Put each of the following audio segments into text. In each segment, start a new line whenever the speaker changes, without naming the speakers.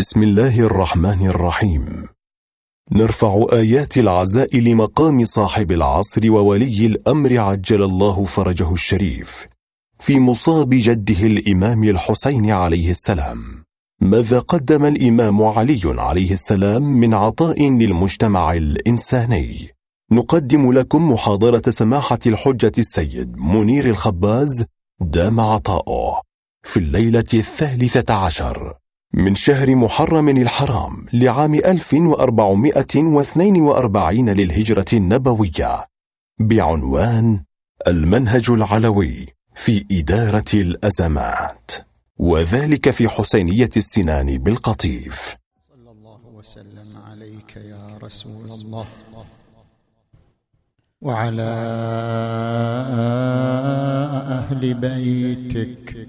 بسم الله الرحمن الرحيم. نرفع آيات العزاء لمقام صاحب العصر وولي الأمر عجل الله فرجه الشريف في مصاب جده الإمام الحسين عليه السلام. ماذا قدم الإمام علي عليه السلام من عطاء للمجتمع الإنساني؟ نقدم لكم محاضرة سماحة الحجة السيد منير الخباز دام عطاؤه في الليلة الثالثة عشر. من شهر محرم الحرام لعام 1442 للهجرة النبوية بعنوان المنهج العلوي في إدارة الأزمات وذلك في حسينية السنان بالقطيف.
صلى الله وسلم عليك يا رسول الله. وعلى أهل بيتك.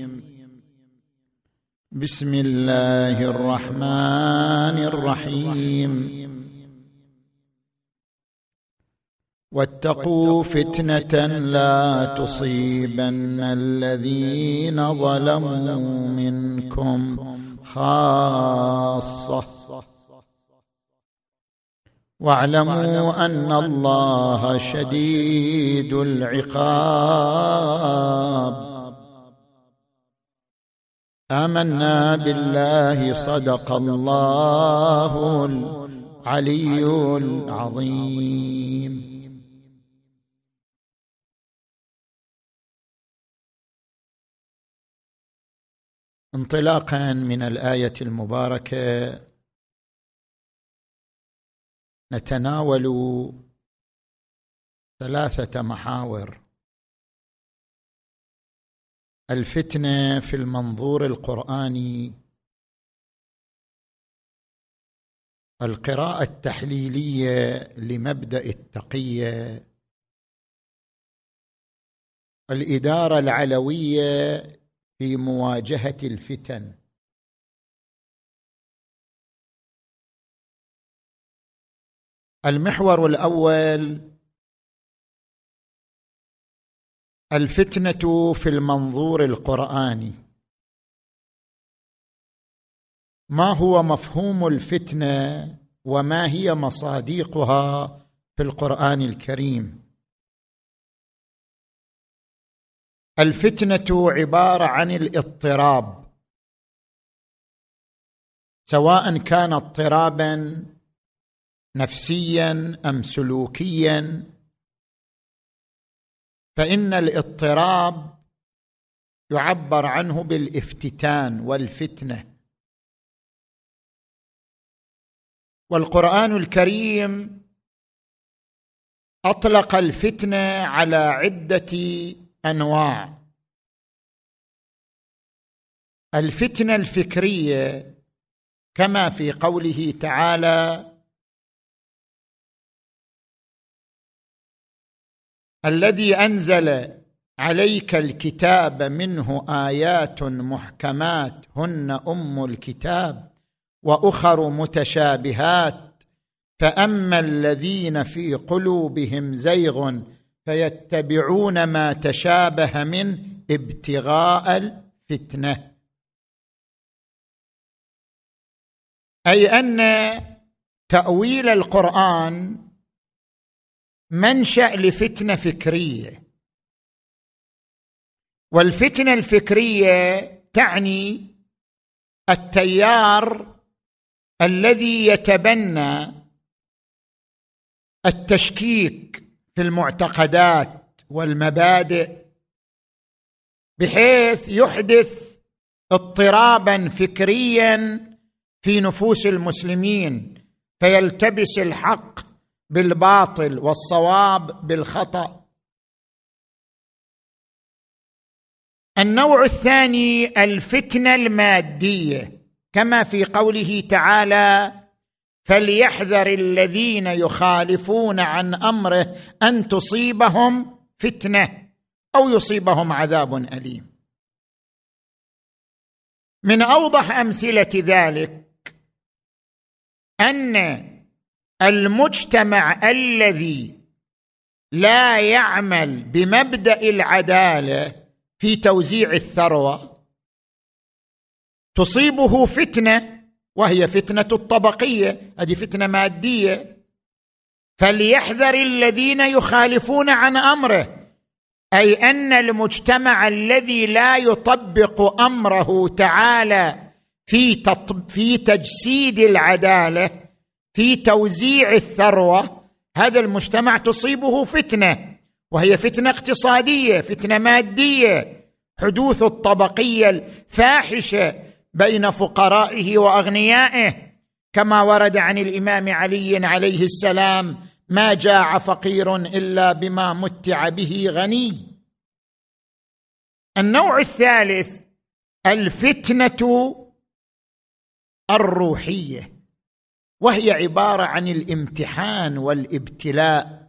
بسم الله الرحمن الرحيم. واتقوا فتنة لا تصيبن الذين ظلموا منكم خاصة. واعلموا أن الله شديد العقاب. آمنا بالله صدق الله العلي العظيم. انطلاقا من الآية المباركة نتناول ثلاثة محاور. الفتنة في المنظور القرآني. القراءة التحليلية لمبدأ التقية. الإدارة العلوية في مواجهة الفتن. المحور الأول الفتنة في المنظور القرآني. ما هو مفهوم الفتنة وما هي مصاديقها في القرآن الكريم؟ الفتنة عبارة عن الاضطراب. سواء كان اضطرابا نفسيا أم سلوكيا فإن الاضطراب يعبر عنه بالافتتان والفتنة. والقرآن الكريم أطلق الفتنة على عدة أنواع. الفتنة الفكرية كما في قوله تعالى الذي أنزل عليك الكتاب منه آيات محكمات هن أم الكتاب وأخر متشابهات. فأما الذين في قلوبهم زيغ فيتبعون ما تشابه من ابتغاء الفتنة. أي أن تأويل القرآن منشأ لفتنة فكرية. والفتنة الفكرية تعني التيار الذي يتبنى التشكيك في المعتقدات والمبادئ بحيث يحدث اضطرابا فكريا في نفوس المسلمين فيلتبس الحق بالباطل والصواب بالخطأ. النوع الثاني الفتنة المادية كما في قوله تعالى فليحذر الذين يخالفون عن أمره أن تصيبهم فتنة أو يصيبهم عذاب أليم. من أوضح أمثلة ذلك أن المجتمع الذي لا يعمل بمبدأ العدالة في توزيع الثروة تصيبه فتنة وهي فتنة الطبقية. هذه فتنة مادية. فليحذر الذين يخالفون عن أمره أي أن المجتمع الذي لا يطبق أمره تعالى في في تجسيد العدالة في توزيع الثروة هذا المجتمع تصيبه فتنة وهي فتنة اقتصادية فتنة مادية. حدوث الطبقية الفاحشة بين فقرائه وأغنيائه. كما ورد عن الإمام علي عليه السلام ما جاع فقير إلا بما متع به غني. النوع الثالث الفتنة الروحية. وهي عبارة عن الامتحان والابتلاء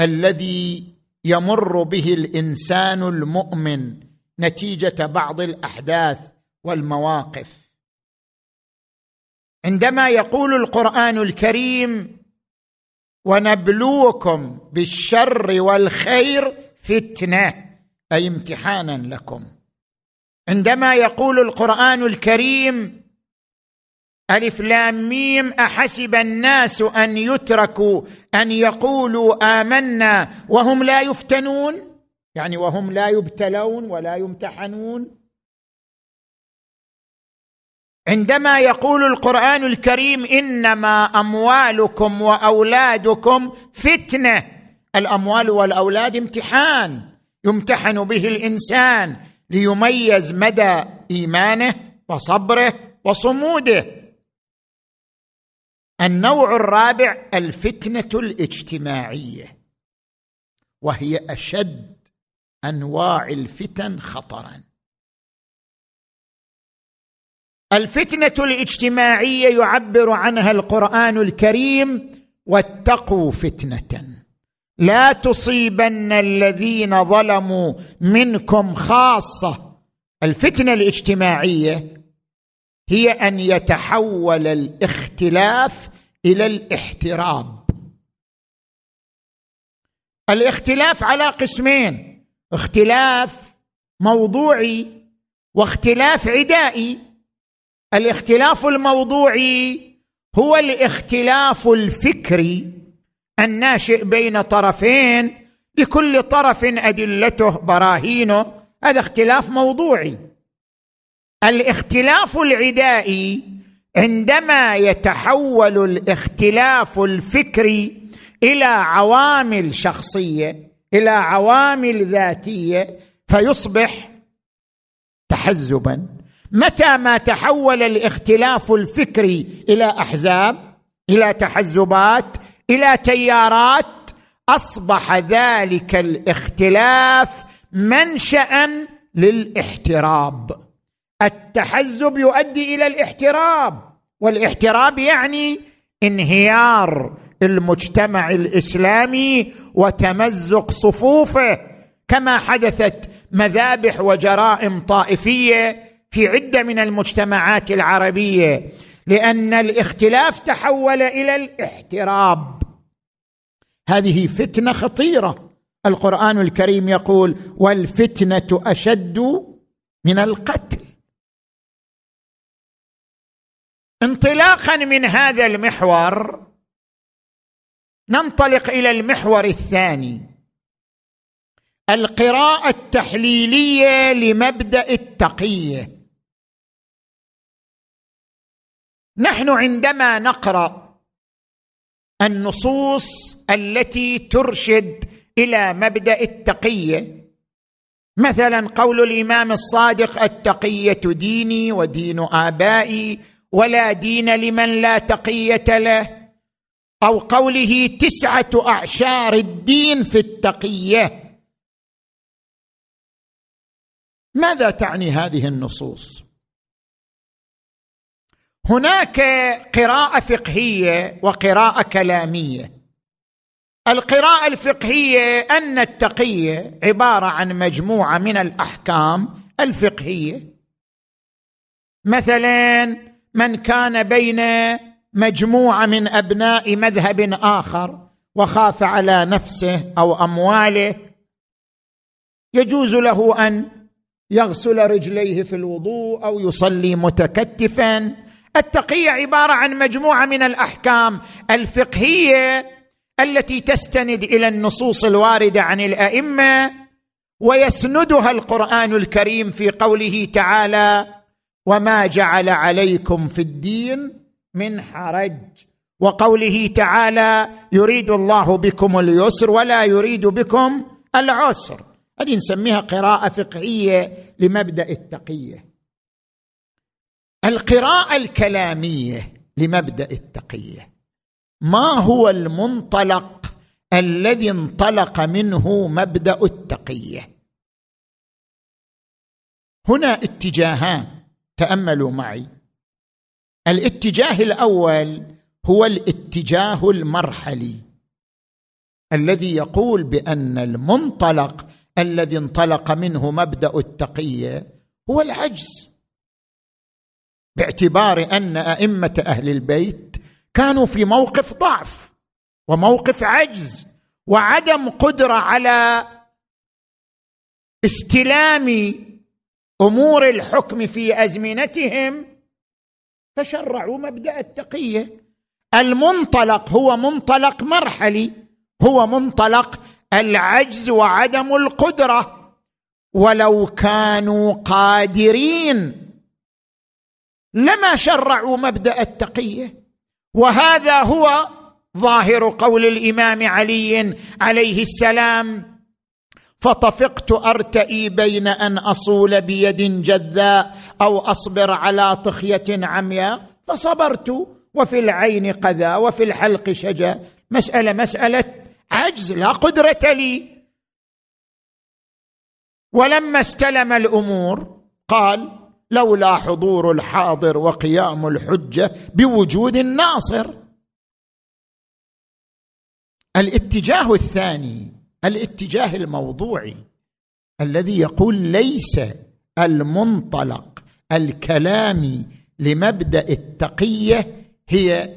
الذي يمر به الإنسان المؤمن نتيجة بعض الأحداث والمواقف. عندما يقول القرآن الكريم ونبلوكم بالشر والخير فتنة أي امتحانا لكم. عندما يقول القرآن الكريم ألف لام ميم أحسب الناس أن يتركوا أن يقولوا آمنا وهم لا يفتنون؟ يعني وهم لا يبتلون ولا يمتحنون؟ عندما يقول القرآن الكريم إنما أموالكم وأولادكم فتنة. الأموال والأولاد امتحان. يمتحن به الإنسان ليميز مدى إيمانه وصبره وصموده. النوع الرابع الفتنة الاجتماعية وهي أشد أنواع الفتن خطرا. الفتنة الاجتماعية يعبر عنها القرآن الكريم واتقوا فتنة لا تصيبن الذين ظلموا منكم خاصة. الفتنة الاجتماعية هي أن يتحول الاختلاف إلى الاحتراب. الاختلاف على قسمين اختلاف موضوعي واختلاف عدائي. الاختلاف الموضوعي هو الاختلاف الفكري الناشئ بين طرفين لكل طرف أدلته براهينه. هذا اختلاف موضوعي. الاختلاف العدائي عندما يتحول الاختلاف الفكري إلى عوامل شخصية إلى عوامل ذاتية فيصبح تحزبا. متى ما تحول الاختلاف الفكري إلى أحزاب إلى تحزبات إلى تيارات أصبح ذلك الاختلاف منشا للاحتراب. التحزب يؤدي إلى الاحتراب. والاحتراب يعني انهيار المجتمع الإسلامي وتمزق صفوفه كما حدثت مذابح وجرائم طائفية في عدة من المجتمعات العربية لأن الاختلاف تحول إلى الاحتراب. هذه فتنة خطيرة. القرآن الكريم يقول والفتنة أشد من القتل. انطلاقا من هذا المحور ننطلق إلى المحور الثاني. القراءة التحليلية لمبدأ التقية. نحن عندما نقرأ النصوص التي ترشد إلى مبدأ التقية مثلا قول الإمام الصادق التقية ديني ودين آبائي ولا دين لمن لا تقية له أو قوله تسعة أعشار الدين في التقية. ماذا تعني هذه النصوص؟ هناك قراءة فقهية وقراءة كلامية. القراءة الفقهية أن التقية عبارة عن مجموعة من الأحكام الفقهية. مثلا من كان بين مجموعة من أبناء مذهب آخر وخاف على نفسه أو أمواله يجوز له أن يغسل رجليه في الوضوء أو يصلي متكتفا. التقيه عبارة عن مجموعة من الأحكام الفقهية التي تستند إلى النصوص الواردة عن الأئمة ويسندها القرآن الكريم في قوله تعالى وما جعل عليكم في الدين من حرج وقوله تعالى يريد الله بكم اليسر ولا يريد بكم العسر. هذه نسميها قراءة فقهية لمبدأ التقية. القراءة الكلامية لمبدأ التقية. ما هو المنطلق الذي انطلق منه مبدأ التقية؟ هنا اتجاهان. تأملوا معي. الاتجاه الأول هو الاتجاه المرحلي الذي يقول بأن المنطلق الذي انطلق منه مبدأ التقية هو العجز. باعتبار أن أئمة أهل البيت كانوا في موقف ضعف وموقف عجز وعدم قدرة على استلام أمور الحكم في أزمنتهم فشرعوا مبدأ التقية. المنطلق هو منطلق مرحلي هو منطلق العجز وعدم القدرة. ولو كانوا قادرين لما شرعوا مبدأ التقية. وهذا هو ظاهر قول الإمام علي عليه السلام فطفقت أرتئي بين أن أصول بيد جذاء أو أصبر على طخيه عمياء فصبرت وفي العين قذى وفي الحلق شجا. مسألة مسألة عجز لا قدرة لي. ولما استلم الأمور قال لولا حضور الحاضر وقيام الحجة بوجود الناصر. الاتجاه الثاني الاتجاه الموضوعي الذي يقول ليس المنطلق الكلامي لمبدأ التقية هي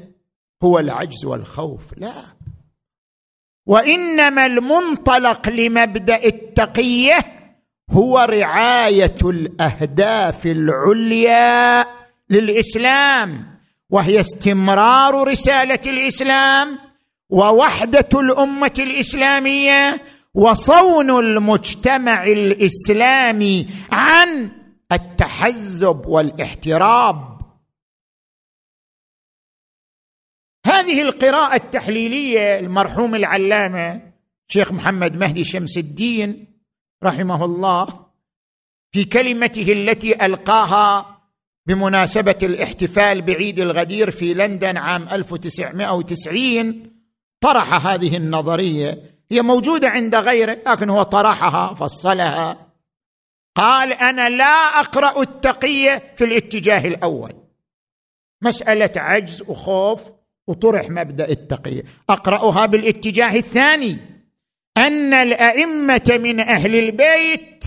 هو العجز والخوف لا. وإنما المنطلق لمبدأ التقية هو رعاية الأهداف العليا للإسلام وهي استمرار رسالة الإسلام ووحدة الأمة الإسلامية وصون المجتمع الإسلامي عن التحزب والاحتراب. هذه القراءة التحليلية المرحوم العلامة شيخ محمد مهدي شمس الدين رحمه الله في كلمته التي ألقاها بمناسبة الاحتفال بعيد الغدير في لندن عام 1990 طرح هذه النظرية. هي موجودة عند غيره لكن هو طرحها فصلها. قال أنا لا أقرأ التقية في الاتجاه الأول. مسألة عجز وخوف وطرح مبدأ التقية. أقرأها بالاتجاه الثاني. أن الأئمة من أهل البيت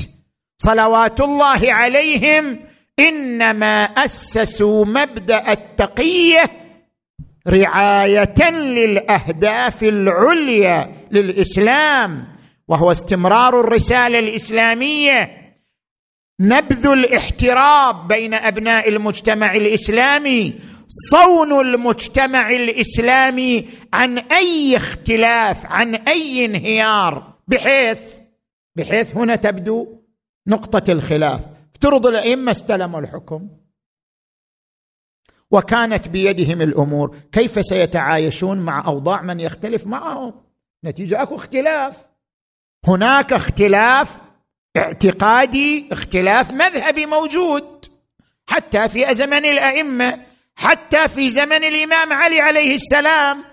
صلوات الله عليهم إنما أسسوا مبدأ التقية رعاية للأهداف العليا للإسلام وهو استمرار الرسالة الإسلامية. نبذ الاحتراب بين أبناء المجتمع الإسلامي صون المجتمع الإسلامي عن أي اختلاف عن أي انهيار بحيث بحيث هنا تبدو نقطة الخلاف. افترض الأئمة استلموا الحكم. وكانت بيدهم الأمور. كيف سيتعايشون مع أوضاع من يختلف معهم؟ نتيجة أكو اختلاف. هناك اختلاف اعتقادي اختلاف مذهبي موجود. حتى في زمن الأئمة حتى في زمن الإمام علي عليه السلام.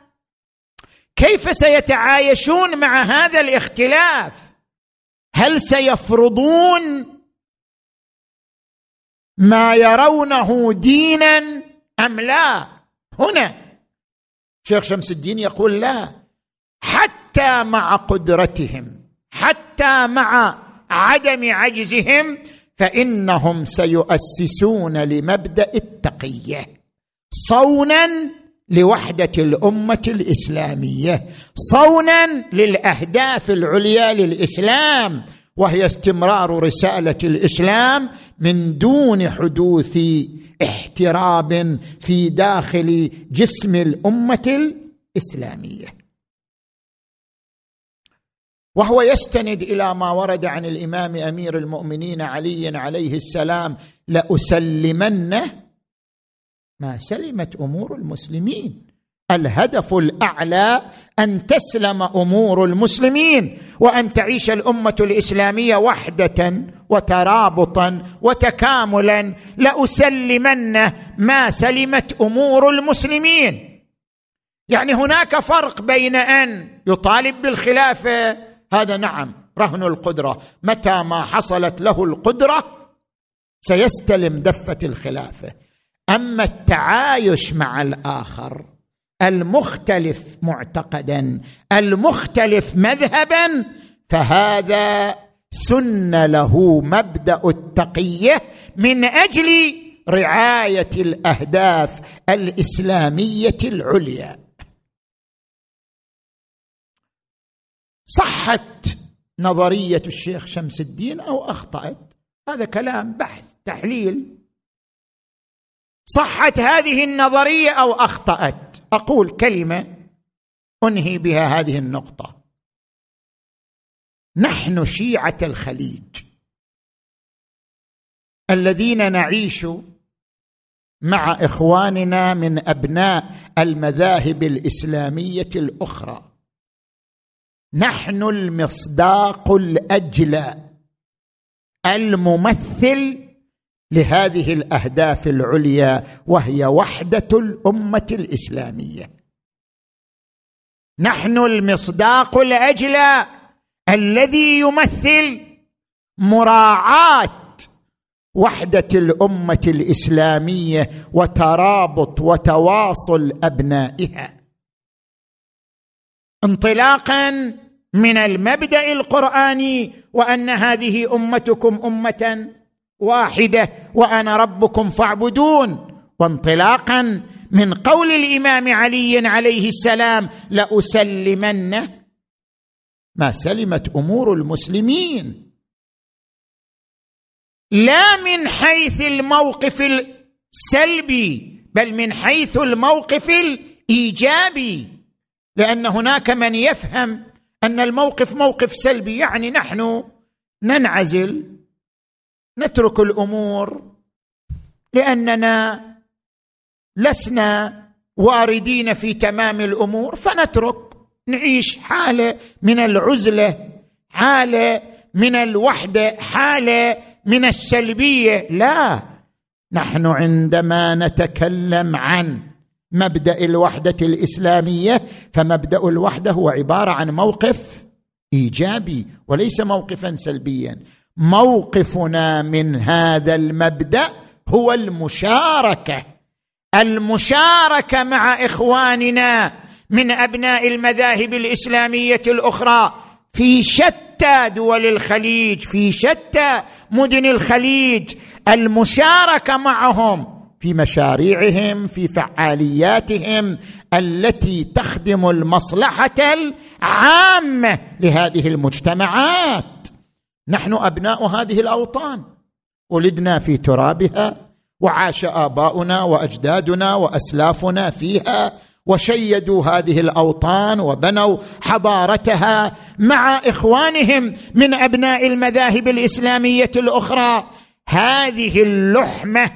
كيف سيتعايشون مع هذا الاختلاف؟ هل سيفرضون ما يرونه دينا؟ أم لا؟ هنا. شيخ شمس الدين يقول لا. حتى مع قدرتهم حتى مع عدم عجزهم فإنهم سيؤسسون لمبدأ التقية. صونا لوحدة الأمة الإسلامية صونا للأهداف العليا للإسلام وهي استمرار رسالة الإسلام من دون حدوث احتراب في داخل جسم الأمة الإسلامية. وهو يستند إلى ما ورد عن الإمام أمير المؤمنين علي عليه السلام لأسلمن ما سلمت أمور المسلمين. الهدف الأعلى أن تسلم أمور المسلمين وأن تعيش الأمة الإسلامية وحدة وترابطا وتكاملا. لأسلمن ما سلمت أمور المسلمين. يعني هناك فرق بين أن يطالب بالخلافة. هذا نعم رهن القدرة. متى ما حصلت له القدرة سيستلم دفة الخلافة. أما التعايش مع الآخر المختلف معتقدا المختلف مذهبا فهذا سن له مبدأ التقية من أجل رعاية الأهداف الإسلامية العليا. صحت نظرية الشيخ شمس الدين أو أخطأت؟ هذا كلام بحث تحليل. صحت هذه النظرية أو أخطأت؟ أقول كلمة أنهي بها هذه النقطة. نحن شيعة الخليج الذين نعيش مع إخواننا من أبناء المذاهب الإسلامية الأخرى. نحن المصداق الأجلى الممثل لهذه الأهداف العليا وهي وحدة الأمة الإسلامية. نحن المصداق الاجلى الذي يمثل مراعاة وحدة الأمة الإسلامية وترابط وتواصل أبنائها. انطلاقا من المبدأ القرآني وأن هذه أمتكم أمة واحدة وأنا ربكم فاعبدون. وانطلاقا من قول الإمام علي عليه السلام لأسلمن ما سلمت أمور المسلمين. لا من حيث الموقف السلبي بل من حيث الموقف الإيجابي. لأن هناك من يفهم أن الموقف موقف سلبي يعني نحن ننعزل. نترك الأمور لأننا لسنا واردين في تمام الأمور فنترك نعيش حالة من العزلة حالة من الوحدة حالة من السلبية. لا نحن عندما نتكلم عن مبدأ الوحدة الإسلامية فمبدأ الوحدة هو عبارة عن موقف إيجابي وليس موقفا سلبيا. موقفنا من هذا المبدأ هو المشاركة. المشاركة مع إخواننا من أبناء المذاهب الإسلامية الأخرى في شتى دول الخليج في شتى مدن الخليج. المشاركة معهم في مشاريعهم في فعالياتهم التي تخدم المصلحة العامة لهذه المجتمعات. نحن أبناء هذه الأوطان. ولدنا في ترابها وعاش آباؤنا وأجدادنا وأسلافنا فيها وشيدوا هذه الأوطان وبنوا حضارتها مع إخوانهم من أبناء المذاهب الإسلامية الأخرى. هذه اللحمة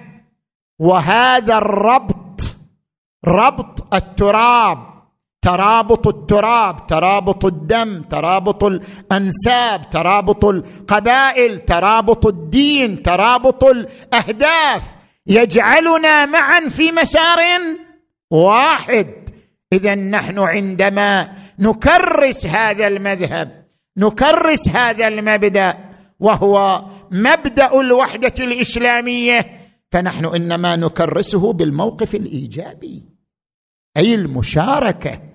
وهذا الربط ربط التراب. ترابط التراب ترابط الدم ترابط الأنساب ترابط القبائل ترابط الدين ترابط الأهداف. يجعلنا معا في مسار واحد. اذا نحن عندما نكرس هذا المذهب نكرس هذا المبدأ وهو مبدأ الوحدة الإسلامية فنحن إنما نكرسه بالموقف الإيجابي أي المشاركة.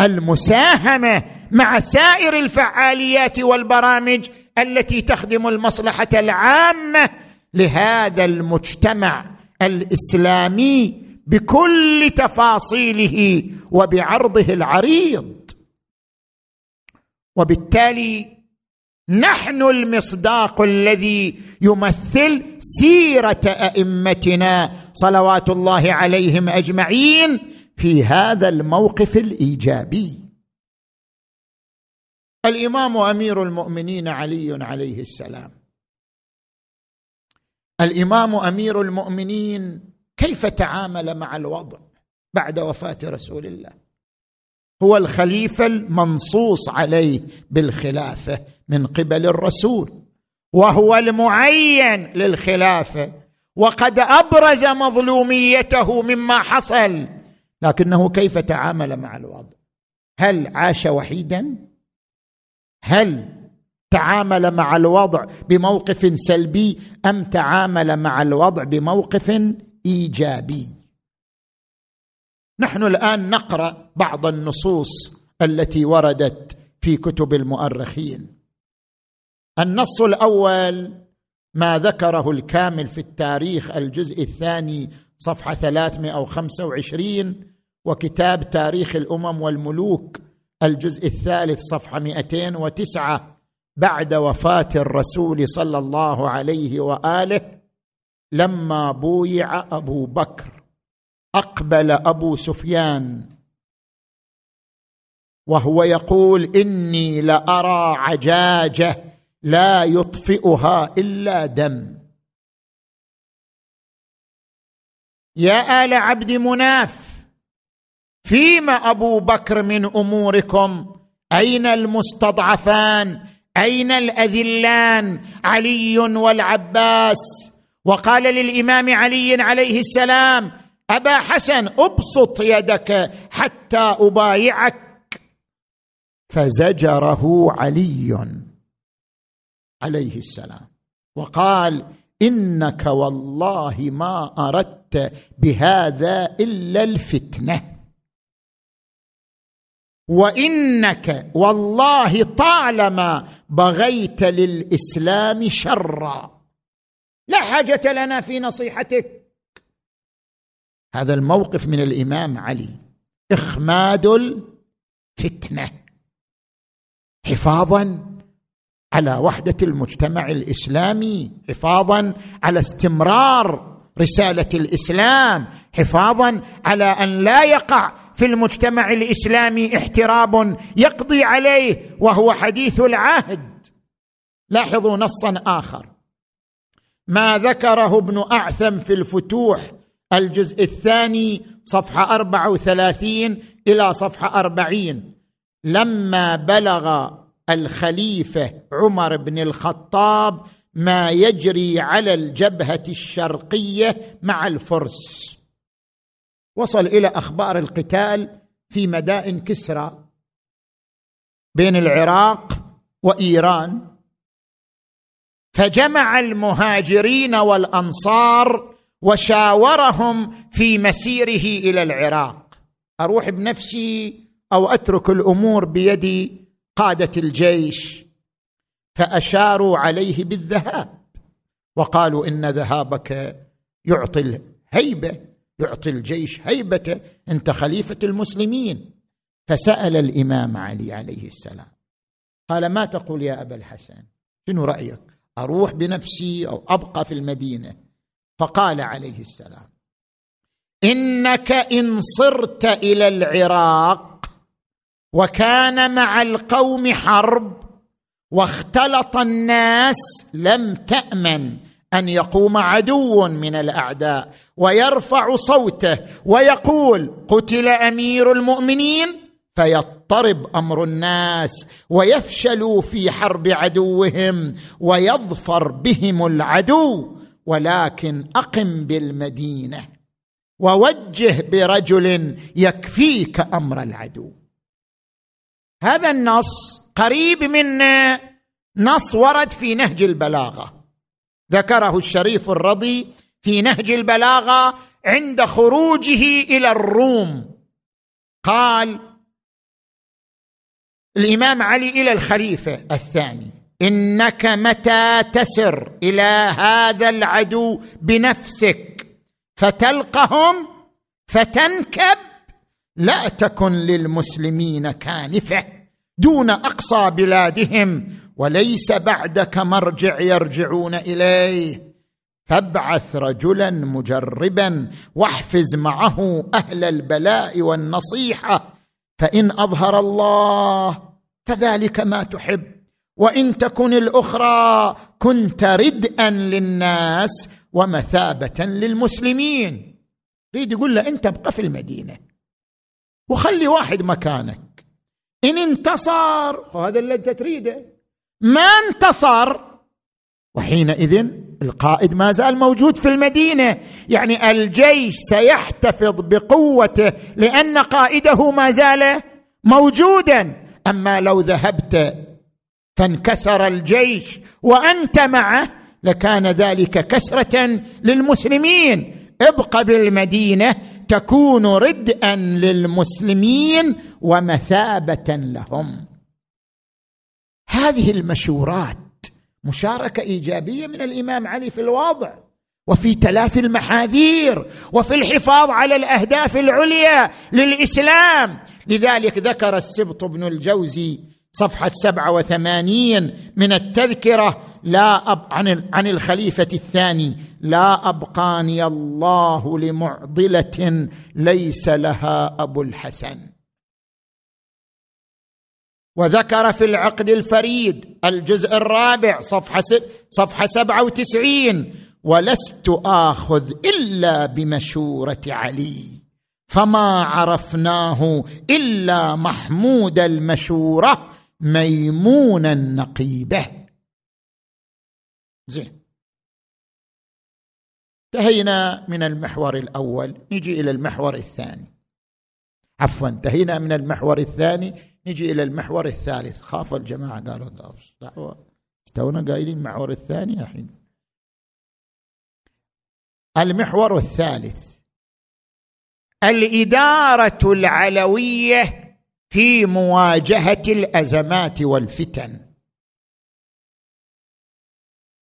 المساهمة مع سائر الفعاليات والبرامج التي تخدم المصلحة العامة لهذا المجتمع الإسلامي بكل تفاصيله وبعرضه العريض. وبالتالي نحن المصداق الذي يمثل سيرة أئمتنا صلوات الله عليهم أجمعين في هذا الموقف الإيجابي. الإمام أمير المؤمنين علي عليه السلام. الإمام أمير المؤمنين كيف تعامل مع الوضع بعد وفاة رسول الله؟ هو الخليفة المنصوص عليه بالخلافة من قبل الرسول وهو المعين للخلافة وقد أبرز مظلوميته مما حصل. لكنه كيف تعامل مع الوضع؟ هل عاش وحيدا؟ هل تعامل مع الوضع بموقف سلبي أم تعامل مع الوضع بموقف إيجابي؟ نحن الآن نقرأ بعض النصوص التي وردت في كتب المؤرخين. النص الأول ما ذكره الكامل في التاريخ الجزء الثاني صفحة 325 وكتاب تاريخ الأمم والملوك الجزء الثالث صفحة 209 بعد وفاة الرسول صلى الله عليه وآله لما بويع أبو بكر أقبل أبو سفيان وهو يقول إني لأرى عجاجة لا يطفئها إلا دم. يا آل عبد مناف فيما أبو بكر من أموركم؟ أين المستضعفان؟ أين الأذلان؟ علي والعباس. وقال للإمام علي عليه السلام أبا حسن أبسط يدك حتى أبايعك. فزجره علي عليه السلام. وقال إنك والله ما أردت بهذا إلا الفتنة. وإنك والله طالما بغيت للإسلام شرا. لا حاجة لنا في نصيحتك. هذا الموقف من الإمام علي. إخماد الفتنة. حفاظا على وحدة المجتمع الإسلامي حفاظا على استمرار رسالة الإسلام حفاظا على أن لا يقع في المجتمع الإسلامي احتراب يقضي عليه وهو حديث العهد. لاحظوا نصا آخر. ما ذكره ابن أعثم في الفتوح الجزء الثاني صفحة 34 إلى صفحة 40 لما بلغ الخليفة عمر بن الخطاب ما يجري على الجبهة الشرقية مع الفرس. وصل إلى أخبار القتال في مدائن كسرى بين العراق وإيران. فجمع المهاجرين والأنصار وشاورهم في مسيره إلى العراق. أروح بنفسي أو أترك الأمور بيد قادة الجيش فأشاروا عليه بالذهاب وقالوا إن ذهابك يعطي الهيبة يعطي الجيش هيبته انت خليفة المسلمين. فسأل الإمام علي عليه السلام قال ما تقول يا أبا الحسن؟ شنو رأيك؟ أروح بنفسي أو أبقى في المدينة؟ فقال عليه السلام إنك إن صرت إلى العراق وكان مع القوم حرب واختلط الناس لم تأمن أن يقوم عدو من الأعداء ويرفع صوته ويقول قتل أمير المؤمنين فيضطرب أمر الناس ويفشلوا في حرب عدوهم ويظفر بهم العدو ولكن أقم بالمدينة ووجه برجل يكفيك أمر العدو. هذا النص قريب من نص ورد في نهج البلاغة. ذكره الشريف الرضي في نهج البلاغة عند خروجه إلى الروم. قال الإمام علي إلى الخليفة الثاني إنك متى تسر إلى هذا العدو بنفسك فتلقهم فتنكب لا تكن للمسلمين كانفة دون أقصى بلادهم وليس بعدك مرجع يرجعون إليه. فابعث رجلا مجربا واحفز معه أهل البلاء والنصيحة فإن أظهر الله فذلك ما تحب. وإن تكن الأخرى كنت ردءا للناس ومثابة للمسلمين. يريد يقول له أنت ابقى في المدينة. وخلي واحد مكانك. إن انتصر وهذا اللي أنت تريده. ما انتصر وحينئذ القائد ما زال موجود في المدينة. يعني الجيش سيحتفظ بقوته لأن قائده ما زال موجودا. أما لو ذهبت فانكسر الجيش وأنت معه لكان ذلك كسرة للمسلمين. ابق بالمدينة تكون ردءا للمسلمين ومثابة لهم. هذه المشورات مشاركة إيجابية من الإمام علي في الوضع وفي تلافي المحاذير وفي الحفاظ على الأهداف العليا للإسلام. لذلك ذكر السبط بن الجوزي صفحة سبعة وثمانين من التذكرة لا أب عن عن الخليفة الثاني. لا أبقاني الله لمعضلة ليس لها ابو الحسن. وذكر في العقد الفريد الجزء الرابع صفحة, صفحة سبعة وتسعين ولست آخذ إلا بمشورة علي فما عرفناه إلا محمود المشورة ميمون النقيبة زين. انتهينا من المحور الأول نجي إلى المحور الثاني. عفوا انتهينا من المحور الثاني نجي إلى المحور الثالث. خاف الجماعة قالوا دعوة. استونا قايلين المحور الثاني الحين. المحور الثالث. الإدارة العلوية في مواجهة الأزمات والفتن.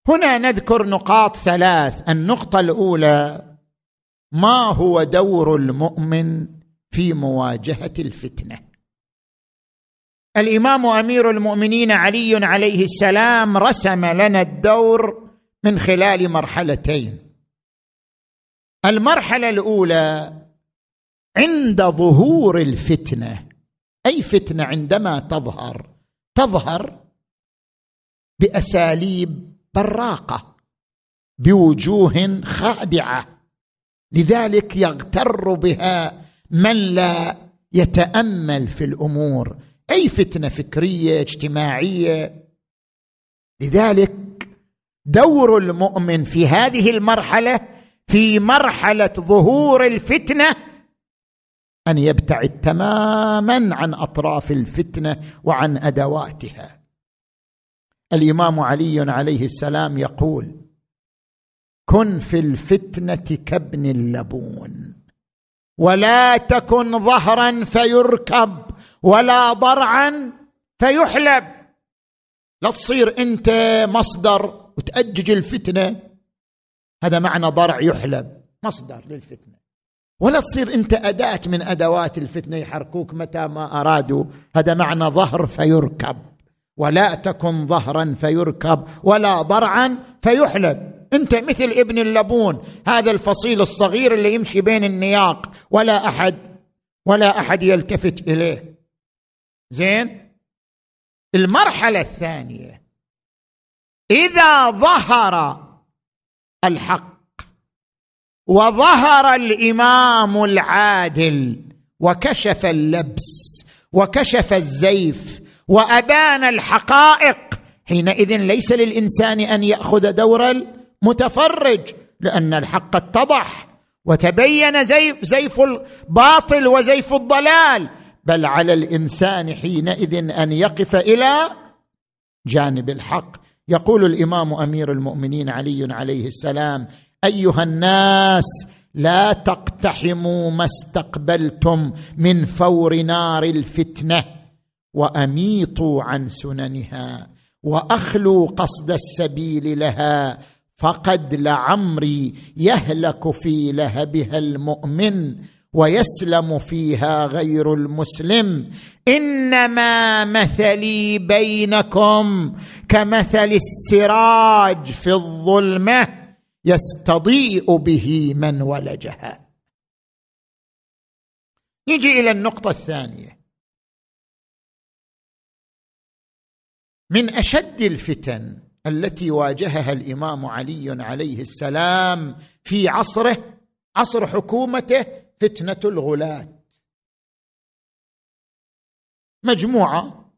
هنا نذكر نقاط ثلاث. النقطة الأولى ما هو دور المؤمن في مواجهة الفتنة؟ الإمام أمير المؤمنين علي عليه السلام رسم لنا الدور من خلال مرحلتين. المرحلة الأولى عند ظهور الفتنة. أي فتنة عندما تظهر؟ تظهر بأساليب براقة بوجوه خادعة. لذلك يغتر بها من لا يتأمل في الأمور. أي فتنة فكرية اجتماعية. لذلك دور المؤمن في هذه المرحلة في مرحلة ظهور الفتنة أن يبتعد تماما عن أطراف الفتنة وعن أدواتها. الإمام علي عليه السلام يقول كن في الفتنة كابن اللبون ولا تكن ظهرا فيركب ولا ضرعا فيحلب. لا تصير أنت مصدر وتأجج الفتنة. هذا معنى ضرع يحلب مصدر للفتنة. ولا تصير أنت أداة من أدوات الفتنة يحركوك متى ما أرادوا. هذا معنى ظهر فيركب. ولا تكن ظهرا فيركب ولا ضرعا فيحلب. انت مثل ابن اللبون هذا الفصيل الصغير اللي يمشي بين النياق ولا أحد ولا أحد يلتفت إليه. زين؟ المرحلة الثانية إذا ظهر الحق وظهر الإمام العادل وكشف اللبس وكشف الزيف وأبان الحقائق. حينئذ ليس للإنسان أن يأخذ دور المتفرج لأن الحق اتضح وتبين زيف, الباطل وزيف الضلال. بل على الإنسان حينئذ أن يقف إلى جانب الحق. يقول الإمام أمير المؤمنين علي عليه السلام أيها الناس لا تقتحموا ما استقبلتم من فور نار الفتنة. وأميطوا عن سننها وأخلوا قصد السبيل لها فقد لعمري يهلك في لهبها المؤمن ويسلم فيها غير المسلم. إنما مثلي بينكم كمثل السراج في الظلمة يستضيء به من ولجها. نجي إلى النقطة الثانية. من أشد الفتن التي واجهها الإمام علي عليه السلام في عصره عصر حكومته فتنة الغلاة. مجموعة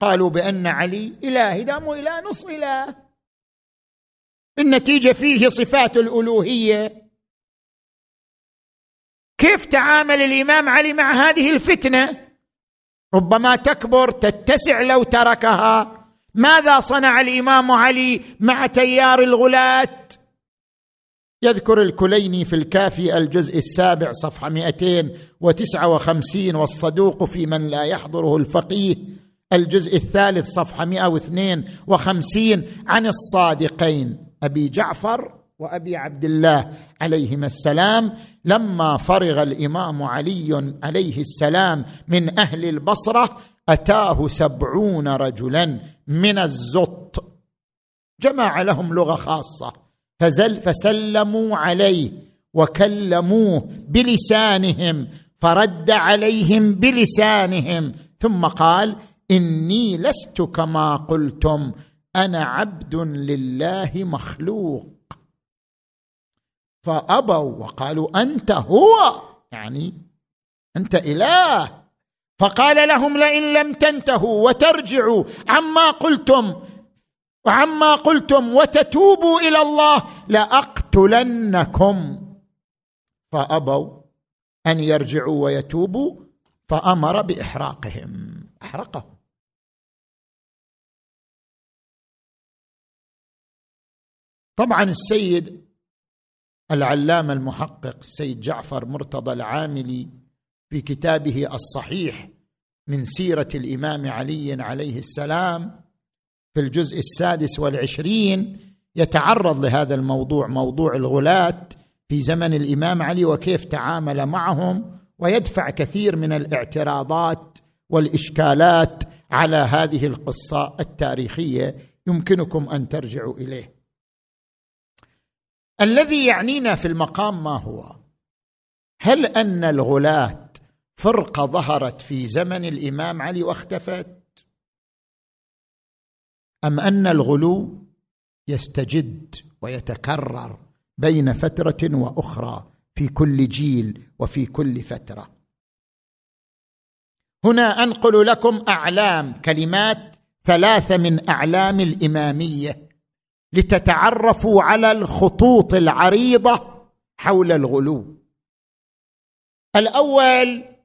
قالوا بأن علي إله دام إله نص إله. النتيجة فيه صفات الألوهية. كيف تعامل الإمام علي مع هذه الفتنة؟ ربما تكبر تتسع لو تركها. ماذا صنع الإمام علي مع تيار الغلاه يذكر الكليني في الكافي الجزء السابع صفحة 259 والصدوق في من لا يحضره الفقيه الجزء الثالث صفحة 152 عن الصادقين أبي جعفر وأبي عبد الله عليهما السلام لما فرغ الإمام علي عليه السلام من أهل البصرة أتاه سبعون رجلا من الزط. جمع لهم لغة خاصة. فزل فسلموا عليه وكلموه بلسانهم. فرد عليهم بلسانهم. ثم قال إني لست كما قلتم. أنا عبد لله مخلوق. فأبوا وقالوا أنت هو. يعني أنت إله. فقال لهم لئن لم تنتهوا وترجعوا عما قلتم وعما قلتم وتتوبوا إلى الله لأقتلنكم. فأبوا أن يرجعوا ويتوبوا فأمر بإحراقهم. احرقهم طبعا السيد العلامة المحقق سيد جعفر مرتضى العاملي في كتابه الصحيح من سيرة الإمام علي عليه السلام في الجزء السادس والعشرين يتعرض لهذا الموضوع موضوع الغلاة في زمن الإمام علي وكيف تعامل معهم ويدفع كثير من الاعتراضات والإشكالات على هذه القصة التاريخية. يمكنكم أن ترجعوا إليه. الذي يعنينا في المقام ما هو؟ هل أن الغلاة فرقة ظهرت في زمن الإمام علي واختفت. أم أن الغلو يستجد ويتكرر بين فترة وأخرى في كل جيل وفي كل فترة. هنا أنقل لكم أعلام كلمات ثلاثة من أعلام الإمامية لتتعرفوا على الخطوط العريضة حول الغلو. الأول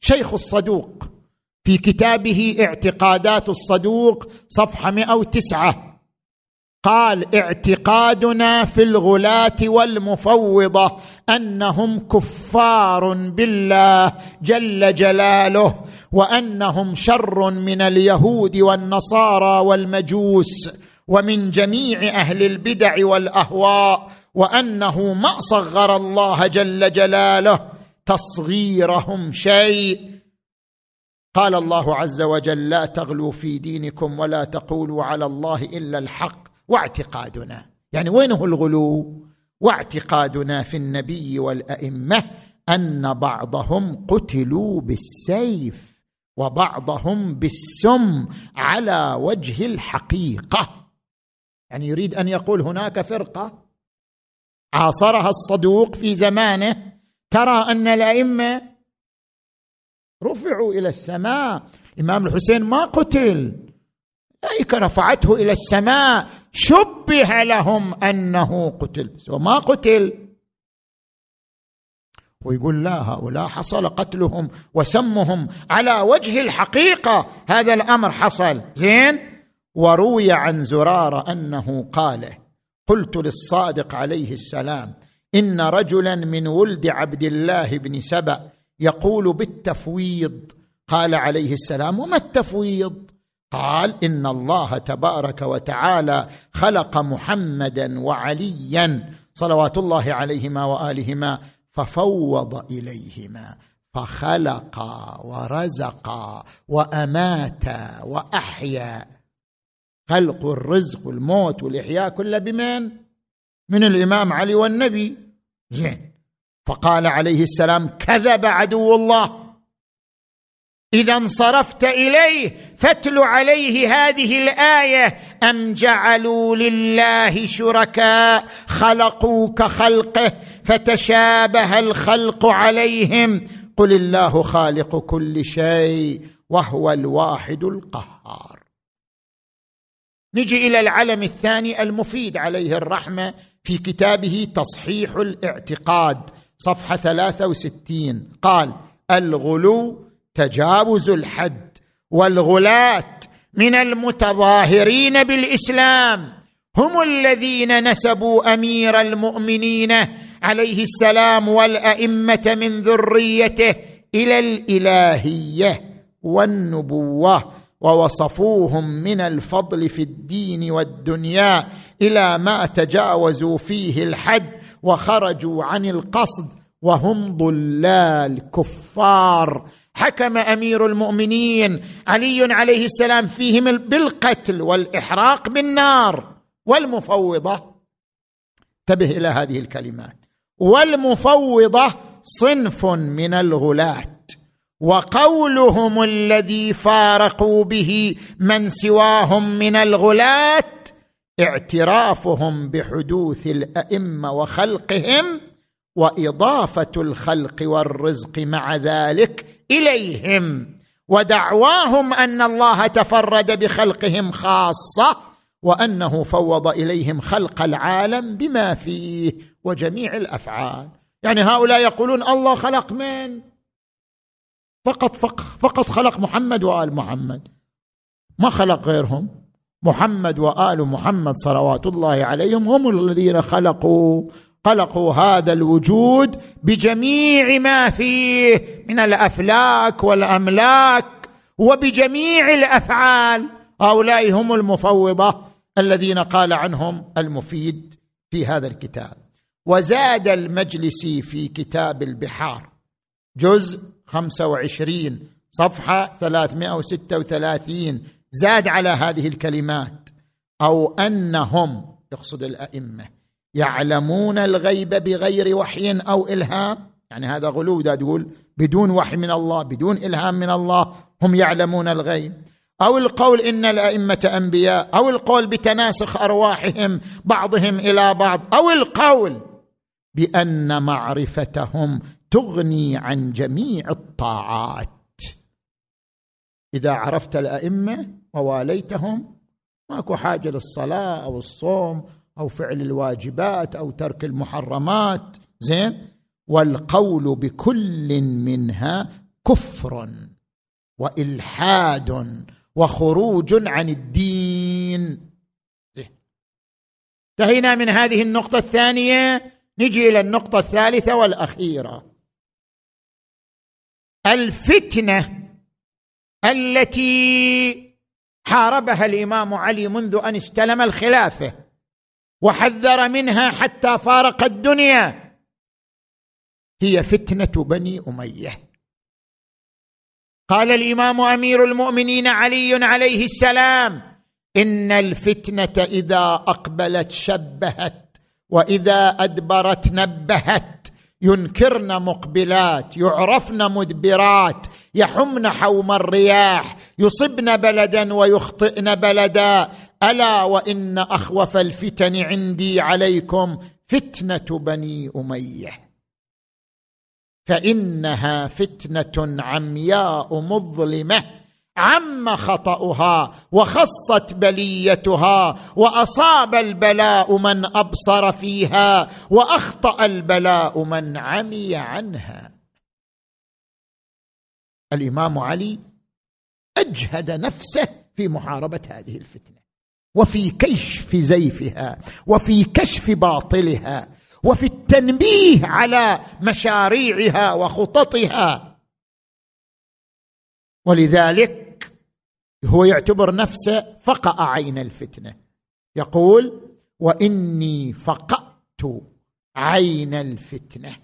شيخ الصدوق. في كتابه اعتقادات الصدوق صفحة 109 قال اعتقادنا في الغلاة والمفوضة أنهم كفار بالله جل جلاله وأنهم شر من اليهود والنصارى والمجوس ومن جميع أهل البدع والأهواء وأنه ما صغر الله جل جلاله. تصغيرهم شيء. قال الله عز وجل لا تغلوا في دينكم ولا تقولوا على الله إلا الحق واعتقادنا. يعني وينه الغلو؟ واعتقادنا في النبي والأئمة أن بعضهم قتلوا بالسيف وبعضهم بالسم على وجه الحقيقة. يعني يريد أن يقول هناك فرقة عاصرها الصدوق في زمانه ترى أن الأئمة رفعوا إلى السماء. الامام الحسين ما قتل الملائكه رفعته إلى السماء. شبه لهم أنه قتل وما قتل. ويقول لا هؤلاء حصل قتلهم وسمهم على وجه الحقيقة. هذا الأمر حصل. زين؟ وروي عن زرارة أنه قال قلت للصادق عليه السلام إن رجلا من ولد عبد الله بن سبأ يقول بالتفويض قال عليه السلام وما التفويض؟ قال إن الله تبارك وتعالى خلق محمدا وعليا صلوات الله عليهما وآلهما ففوض إليهما فخلق ورزق وأمات وأحيا. خلق الرزق والموت والإحياء كله بمن؟ من الإمام علي والنبي. زين. فقال عليه السلام كذب عدو الله. إذا انصرفت إليه فاتل عليه هذه الآية. أم جعلوا لله شركاء خلقوا كخلقه فتشابه الخلق عليهم. قل الله خالق كل شيء وهو الواحد القهار. نجي إلى العلم الثاني المفيد عليه الرحمة في كتابه تصحيح الاعتقاد صفحة 63 قال الغلو تجاوز الحد والغلاة من المتظاهرين بالإسلام. هم الذين نسبوا أمير المؤمنين عليه السلام والأئمة من ذريته إلى الإلهية والنبوة. ووصفوهم من الفضل في الدين والدنيا إلى ما تجاوزوا فيه الحد وخرجوا عن القصد وهم ضلال كفار. حكم أمير المؤمنين علي عليه السلام فيهم بالقتل والإحراق بالنار والمفوضة. انتبه إلى هذه الكلمات. والمفوضة صنف من الغلاة. وقولهم الذي فارقوا به من سواهم من الغلاة اعترافهم بحدوث الأئمة وخلقهم وإضافة الخلق والرزق مع ذلك إليهم. ودعواهم أن الله تفرد بخلقهم خاصة وأنه فوض إليهم خلق العالم بما فيه وجميع الأفعال. يعني هؤلاء يقولون الله خلق من فقط فقط خلق محمد وآل محمد. ما خلق غيرهم؟ محمد وآل محمد صلوات الله عليهم هم الذين خلقوا خلقوا هذا الوجود بجميع ما فيه من الأفلاك والأملاك وبجميع الأفعال. هؤلاء هم المفوضة الذين قال عنهم المفيد في هذا الكتاب. وزاد المجلسي في كتاب البحار. جزء 25 صفحة 336 زاد على هذه الكلمات. أو أنهم يقصد الأئمة يعلمون الغيب بغير وحي أو إلهام. يعني هذا غلو ده تقول بدون وحي من الله بدون إلهام من الله هم يعلمون الغيب. أو القول إن الأئمة أنبياء أو القول بتناسخ أرواحهم بعضهم إلى بعض. أو القول بأن معرفتهم تغني عن جميع الطاعات. إذا عرفت الأئمة وواليتهم ماكو حاجة للصلاة أو الصوم أو فعل الواجبات أو ترك المحرمات. زين؟ والقول بكل منها كفر وإلحاد وخروج عن الدين. انتهينا من هذه النقطة الثانية. نجي إلى النقطة الثالثة والأخيرة. الفتنة التي حاربها الإمام علي منذ أن استلم الخلافة وحذر منها حتى فارق الدنيا. هي فتنة بني أمية. قال الإمام أمير المؤمنين علي عليه السلام إن الفتنة إذا أقبلت شبهت وإذا أدبرت نبهت. ينكرن مقبلات يعرفن مدبرات يحمن حوم الرياح يصبن بلدا ويخطئن بلدا. ألا وإن أخوف الفتن عندي عليكم فتنة بني أمية. فإنها فتنة عمياء مظلمة. عم خطأها وخصت بليتها وأصاب البلاء من أبصر فيها وأخطأ البلاء من عمي عنها. الإمام علي أجهد نفسه في محاربة هذه الفتنة وفي كشف زيفها وفي كشف باطلها وفي التنبيه على مشاريعها وخططها. ولذلك هو يعتبر نفسه فقأ عين الفتنة. يقول وإني فقأت عين الفتنة.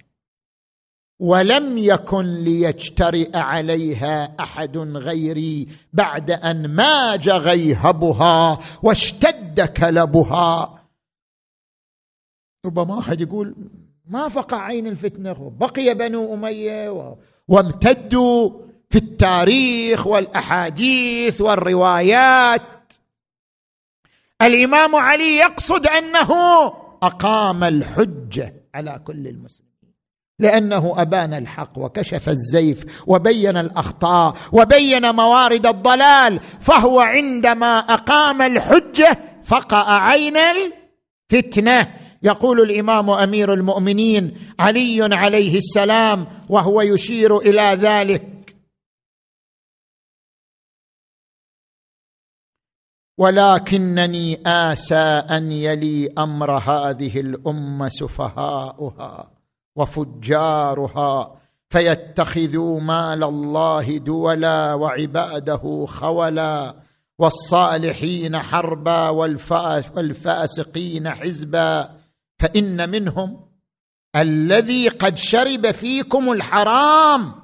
ولم يكن ليجترئ عليها أحد غيري بعد أن ماج غيهبها واشتد كلبها. ربما أحد يقول ما فقع عين الفتنة. بقي بنو أمية وامتدوا في التاريخ والأحاديث والروايات. الإمام علي يقصد أنه أقام الحجة على كل المسلمين لأنه أبان الحق وكشف الزيف وبين الأخطاء وبين موارد الضلال فهو عندما أقام الحجة فقأ عين الفتنة. يقول الإمام أمير المؤمنين علي عليه السلام وهو يشير إلى ذلك ولكنني اسى ان يلي أمر هذه الأمة سفهاؤها وفجارها فيتخذوا مال الله دولا وعباده خولا والصالحين حربا والفاسقين حزبا فإن منهم الذي قد شرب فيكم الحرام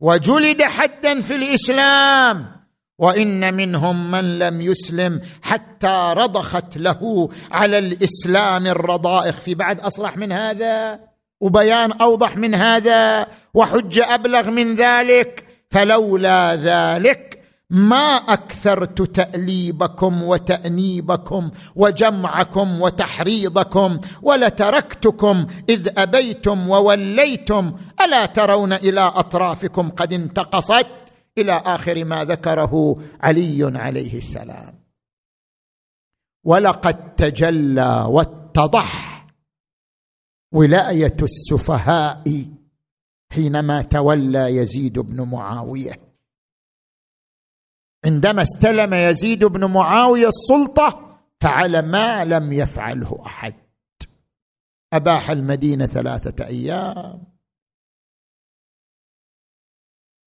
وجلد حدا في الإسلام. وإن منهم من لم يسلم حتى رضخت له على الإسلام الرضائخ. في بعد أصرح من هذا وبيان أوضح من هذا وحج أبلغ من ذلك فلولا ذلك ما أكثرت تأليبكم وتأنيبكم وجمعكم وتحريضكم ولتركتكم إذ أبيتم ووليتم. ألا ترون إلى أطرافكم قد انتقصت؟ إلى آخر ما ذكره علي عليه السلام. ولقد تجلى واتضح ولاية السفهاء حينما تولى يزيد بن معاوية. عندما استلم يزيد بن معاوية السلطة فعل ما لم يفعله أحد. أباح المدينة ثلاثة أيام.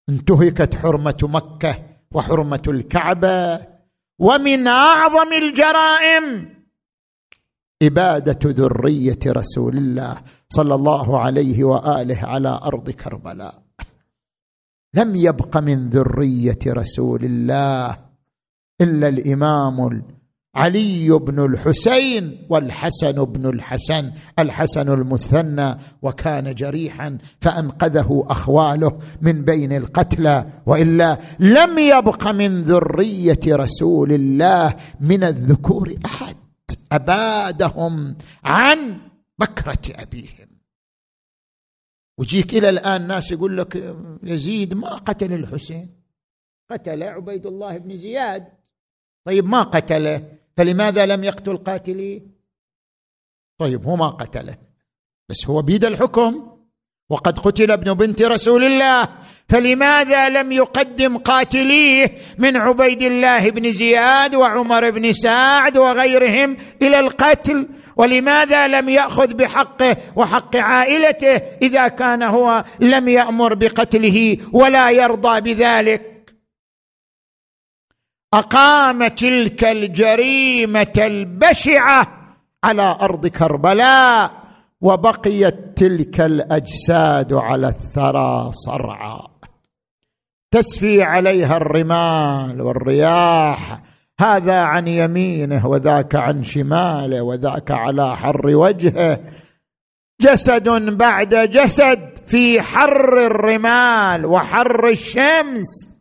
انتهكت حرمة مكة وحرمة الكعبة ومن أعظم الجرائم إبادة ذرية رسول الله صلى الله عليه وآله على أرض كربلاء. لم يبق من ذرية رسول الله إلا الإمام علي بن الحسين والحسن بن الحسن الحسن المثنى وكان جريحا فأنقذه أخواله من بين القتلى. وإلا لم يبق من ذرية رسول الله من الذكور أحد. أبادهم عن بكرة أبيهم. وجيك إلى الآن ناس يقول لك يزيد ما قتل الحسين؟ قتل عبيد الله بن زياد. طيب ما قتله؟ فلماذا لم يقتل قاتليه طيب هو ما قتله بس هو بيد الحكم. وقد قتل ابن بنت رسول الله فلماذا لم يقدم قاتليه من عبيد الله بن زياد وعمر بن سعد وغيرهم إلى القتل؟ ولماذا لم يأخذ بحقه وحق عائلته إذا كان هو لم يأمر بقتله ولا يرضى بذلك؟ اقام تلك الجريمة البشعة على أرض كربلاء وبقيت تلك الأجساد على الثرى صرعى. تسفي عليها الرمال والرياح هذا عن يمينه وذاك عن شماله وذاك على حر وجهه. جسد بعد جسد في حر الرمال وحر الشمس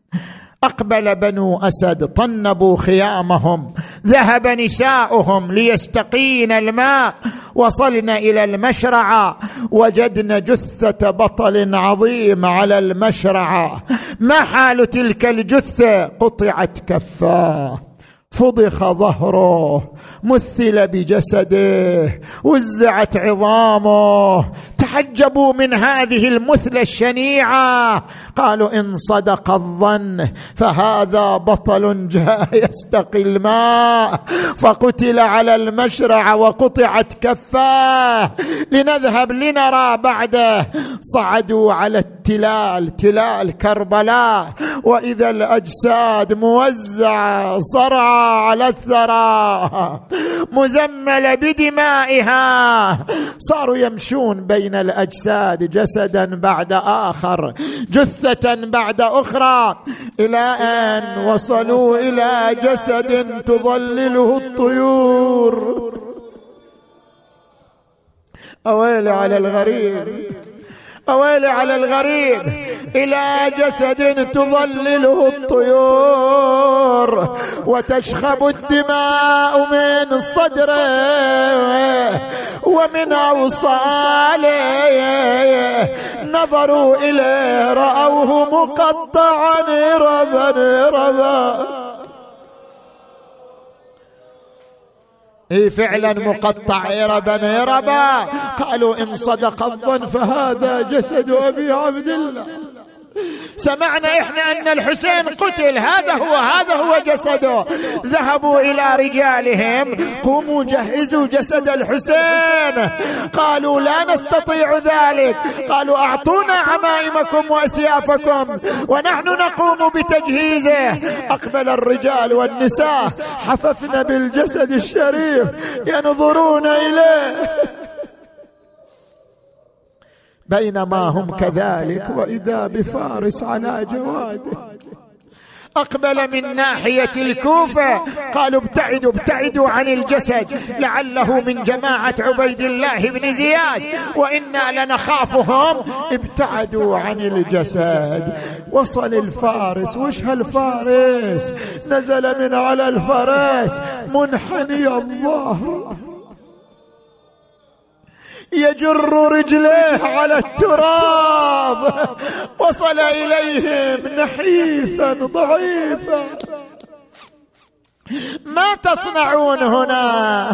أقبل بنو أسد طنبوا خيامهم ذهب نساؤهم ليستقين الماء وصلنا إلى المشرعه وجدنا جثة بطل عظيم على المشرعه ما حال تلك الجثة؟ قطعت كفاة. فضخ ظهره مثل بجسده وزعت عظامه. تعجبوا من هذه المثله الشنيعة. قالوا إن صدق الظن فهذا بطل جاء يستقي الماء. فقتل على المشرع وقطعت كفاه. لنذهب لنرى بعده. صعدوا على التلال تلال كربلاء. وإذا الأجساد موزعة صرعى. على الثرى. مزمله بدمائها. صاروا يمشون بين الأجساد جسدا بعد آخر جثة بعد أخرى. إلى أن وصلوا إلى جسد تظلله الطيور. أويل على الغريب. اويل على الغريب. إلى جسد تظلله الطيور وتشخب الدماء من صدره ومن أوصاله. نظروا إليه رأوه مقطعا ربا ربا. إي فعلا مقطع إربا إربا قالوا إن صدق الظن فهذا جسد أبي عبد الله. سمعنا إحنا أن الحسين قتل هذا هو هذا هو جسده. ذهبوا إلى رجالهم. قوموا جهزوا جسد الحسين. قالوا لا نستطيع ذلك. قالوا أعطونا عمائمكم وأسيافكم. ونحن نقوم بتجهيزه. أقبل الرجال والنساء. حففن بالجسد الشريف. ينظرون إليه. بينما هم كذلك وإذا بفارس على جواده. أقبل من ناحية الكوفة. قالوا ابتعدوا ابتعدوا عن الجسد. لعله من جماعة عبيد الله بن زياد. وإنا لنخافهم. ابتعدوا عن الجسد. وصل الفارس. وش هالفارس؟ نزل من على الفرس منحني الظهر يجر رجليه على التراب. وصل إليهم نحيفا ضعيفا. ما تصنعون هنا؟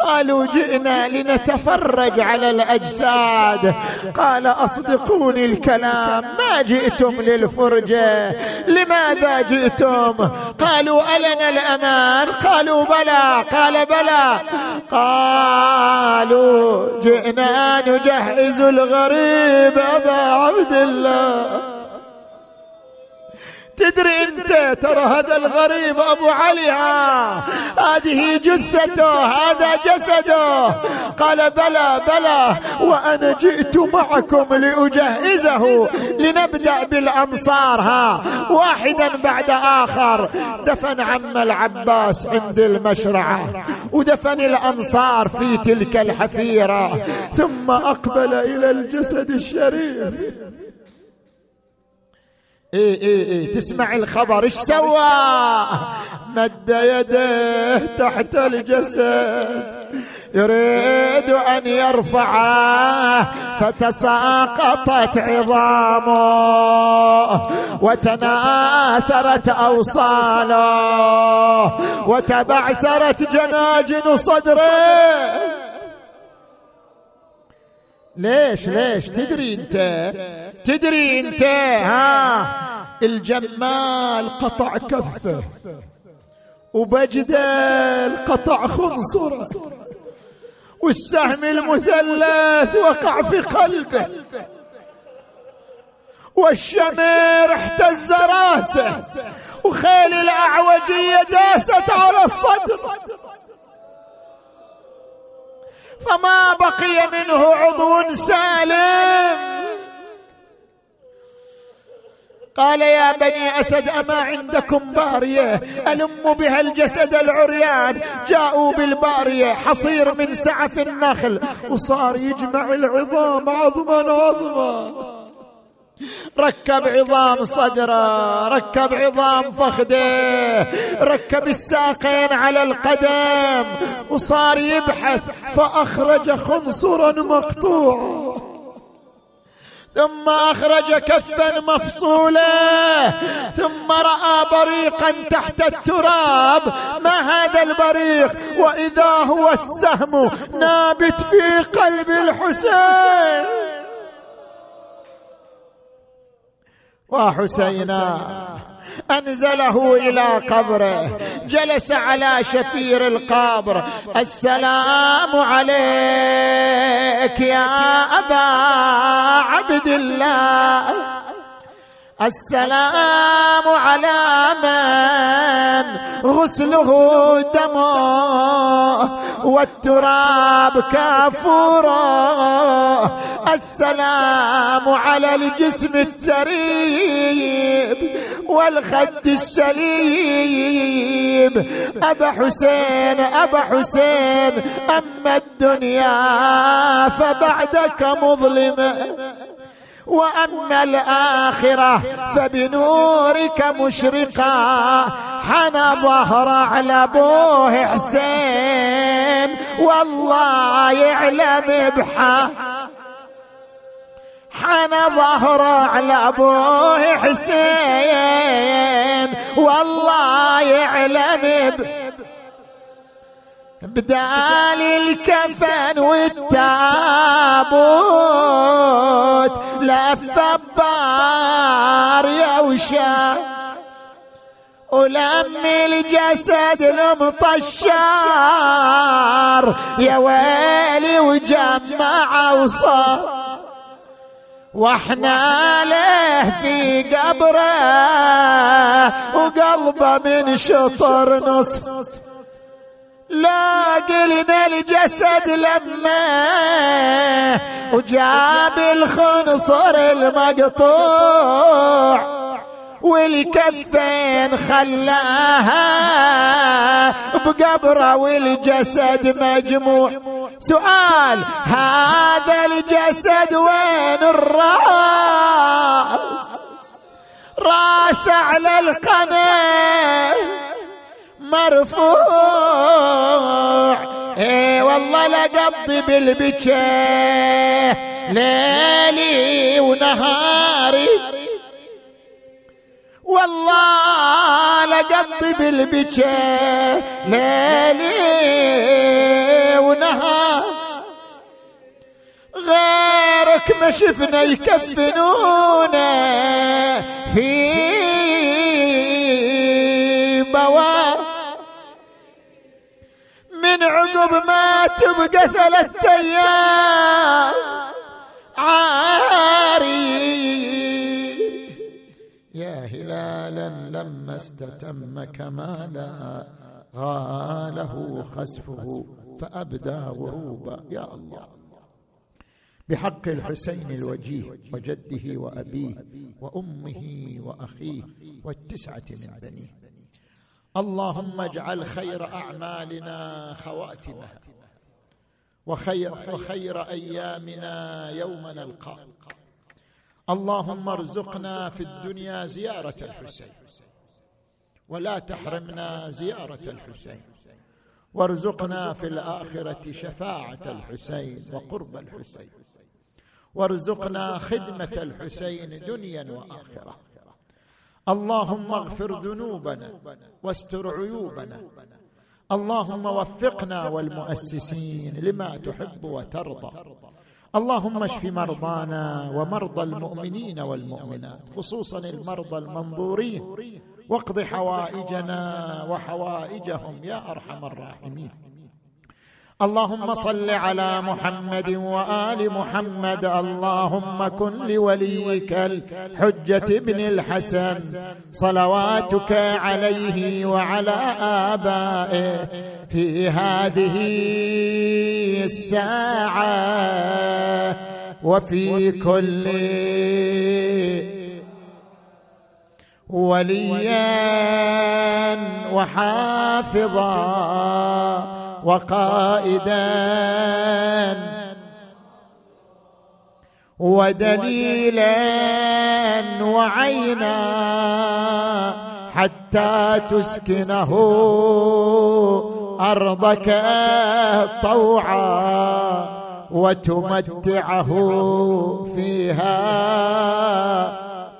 قالوا جئنا لنتفرج على الأجساد. قال أصدقوني الكلام. ما جئتم للفرجه لماذا جئتم؟ قالوا ألنا الأمان. قالوا بلى. قال بلى. قالوا جئنا نجهز الغريب أبا عبد الله. تدري انت ترى هذا الغريب ابو علي ها؟ هذه جثته هذا جسده. قال بلى بلى وأنا جئت معكم لأجهزه لنبدأ بالانصار ها؟ واحدا بعد آخر. دفن عم العباس عند المشرعة ودفن الأنصار في تلك الحفيرة ثم أقبل إلى الجسد الشريف. إيه إيه إيه. تسمع الخبر. إيش سوى؟ مد يده تحت الجسد. يريد أن يرفعه فتساقطت عظامه وتناثرت أوصاله وتبعثرت جناجن صدره. ليش ليش؟ تدري انت؟ تدري انت؟ ها؟ الجمال قطع كفه وبجدل قطع خنصره والسهم المثلث وقع في قلبه والشمير احتز راسه وخيل الاعوجيه داست على الصدر. فما بقي منه عضو سالم. قال يا بني أسد أما عندكم بارية؟ ألم بها الجسد العريان. جاءوا بالبارية حصير من سعف النخل. وصار يجمع العظام عظما عظما. ركب عظام صدره ركب عظام فخده ركب الساقين على القدم وصار يبحث فأخرج خنصرا مقطوعا ثم أخرج كفا مفصولا. ثم رأى بريقا تحت التراب. ما هذا البريق؟ وإذا هو السهم نابت في قلب الحسين. وحسينا أنزله إلى قبره جلس على شفير القبر. السلام عليك يا أبا عبد الله. السلام على من غسله دمه والتراب كافوره. السلام على الجسم التريب والخد السليب. أبا حسين أبا حسين أما الدنيا فبعدك مظلمة واما الآخرة فبنورك مشرقا حنى ظهر على ابوه حسين. والله يعلم بحا حنى ظهر على ابوه حسين. والله يعلم بحا بدال الكفن والتابوت لف يا وشا. ولم الجسد المطشار يا ويلي وجمع وصار. وإحنا له في قبره وقلبه من شطر نصف. لا قلنا الجسد لما وجاب الخنصر المقطوع والكفين خلاها بقبره والجسد مجموع. سؤال هذا الجسد وين الراس؟ راس على القناة. مرفوع. اي والله لقضي بالبكاء. ليلي ونهاري. والله لقضي بالبكاء. ليلي ونهار غيرك ما شفنا يكفنونا. في من عقب ما تبقى ثلاثة أيام. عاري. يا هلالا لما استتم كمالا غاله خسفه فأبدى غروبا يا الله. بحق الحسين الوجيه وجده وأبيه وأمه وأخيه والتسعة من بنيه. اللهم اجعل خير أعمالنا خواتمها وخير وخير أيامنا يوم نلقاك اللهم ارزقنا في الدنيا زيارة الحسين ولا تحرمنا زيارة الحسين وارزقنا في الآخرة شفاعة الحسين وقرب الحسين وارزقنا خدمة الحسين دنيا وآخرة. اللهم اغفر ذنوبنا واستر عيوبنا. اللهم وفقنا والمؤسسين لما تحب وترضى. اللهم اشف مرضانا ومرضى المؤمنين والمؤمنات خصوصا المرضى المنظورين. واقض حوائجنا وحوائجهم يا أرحم الراحمين. اللهم صل على محمد وآل محمد. اللهم كن لوليك الحجة بن الحسن. صلواتك عليه وعلى آبائه في هذه الساعة وفي كل وليا وحافظا. وقائدا ودليلا وعينا حتى تسكنه أرضك طوعا وتمتعه فيها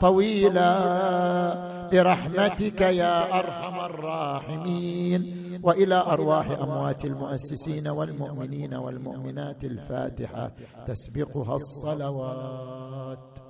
طويلا. برحمتك يا أرحم الراحمين. وإلى أرواح أموات المؤسسين والمؤمنين والمؤمنات الفاتحة تسبقها الصلوات.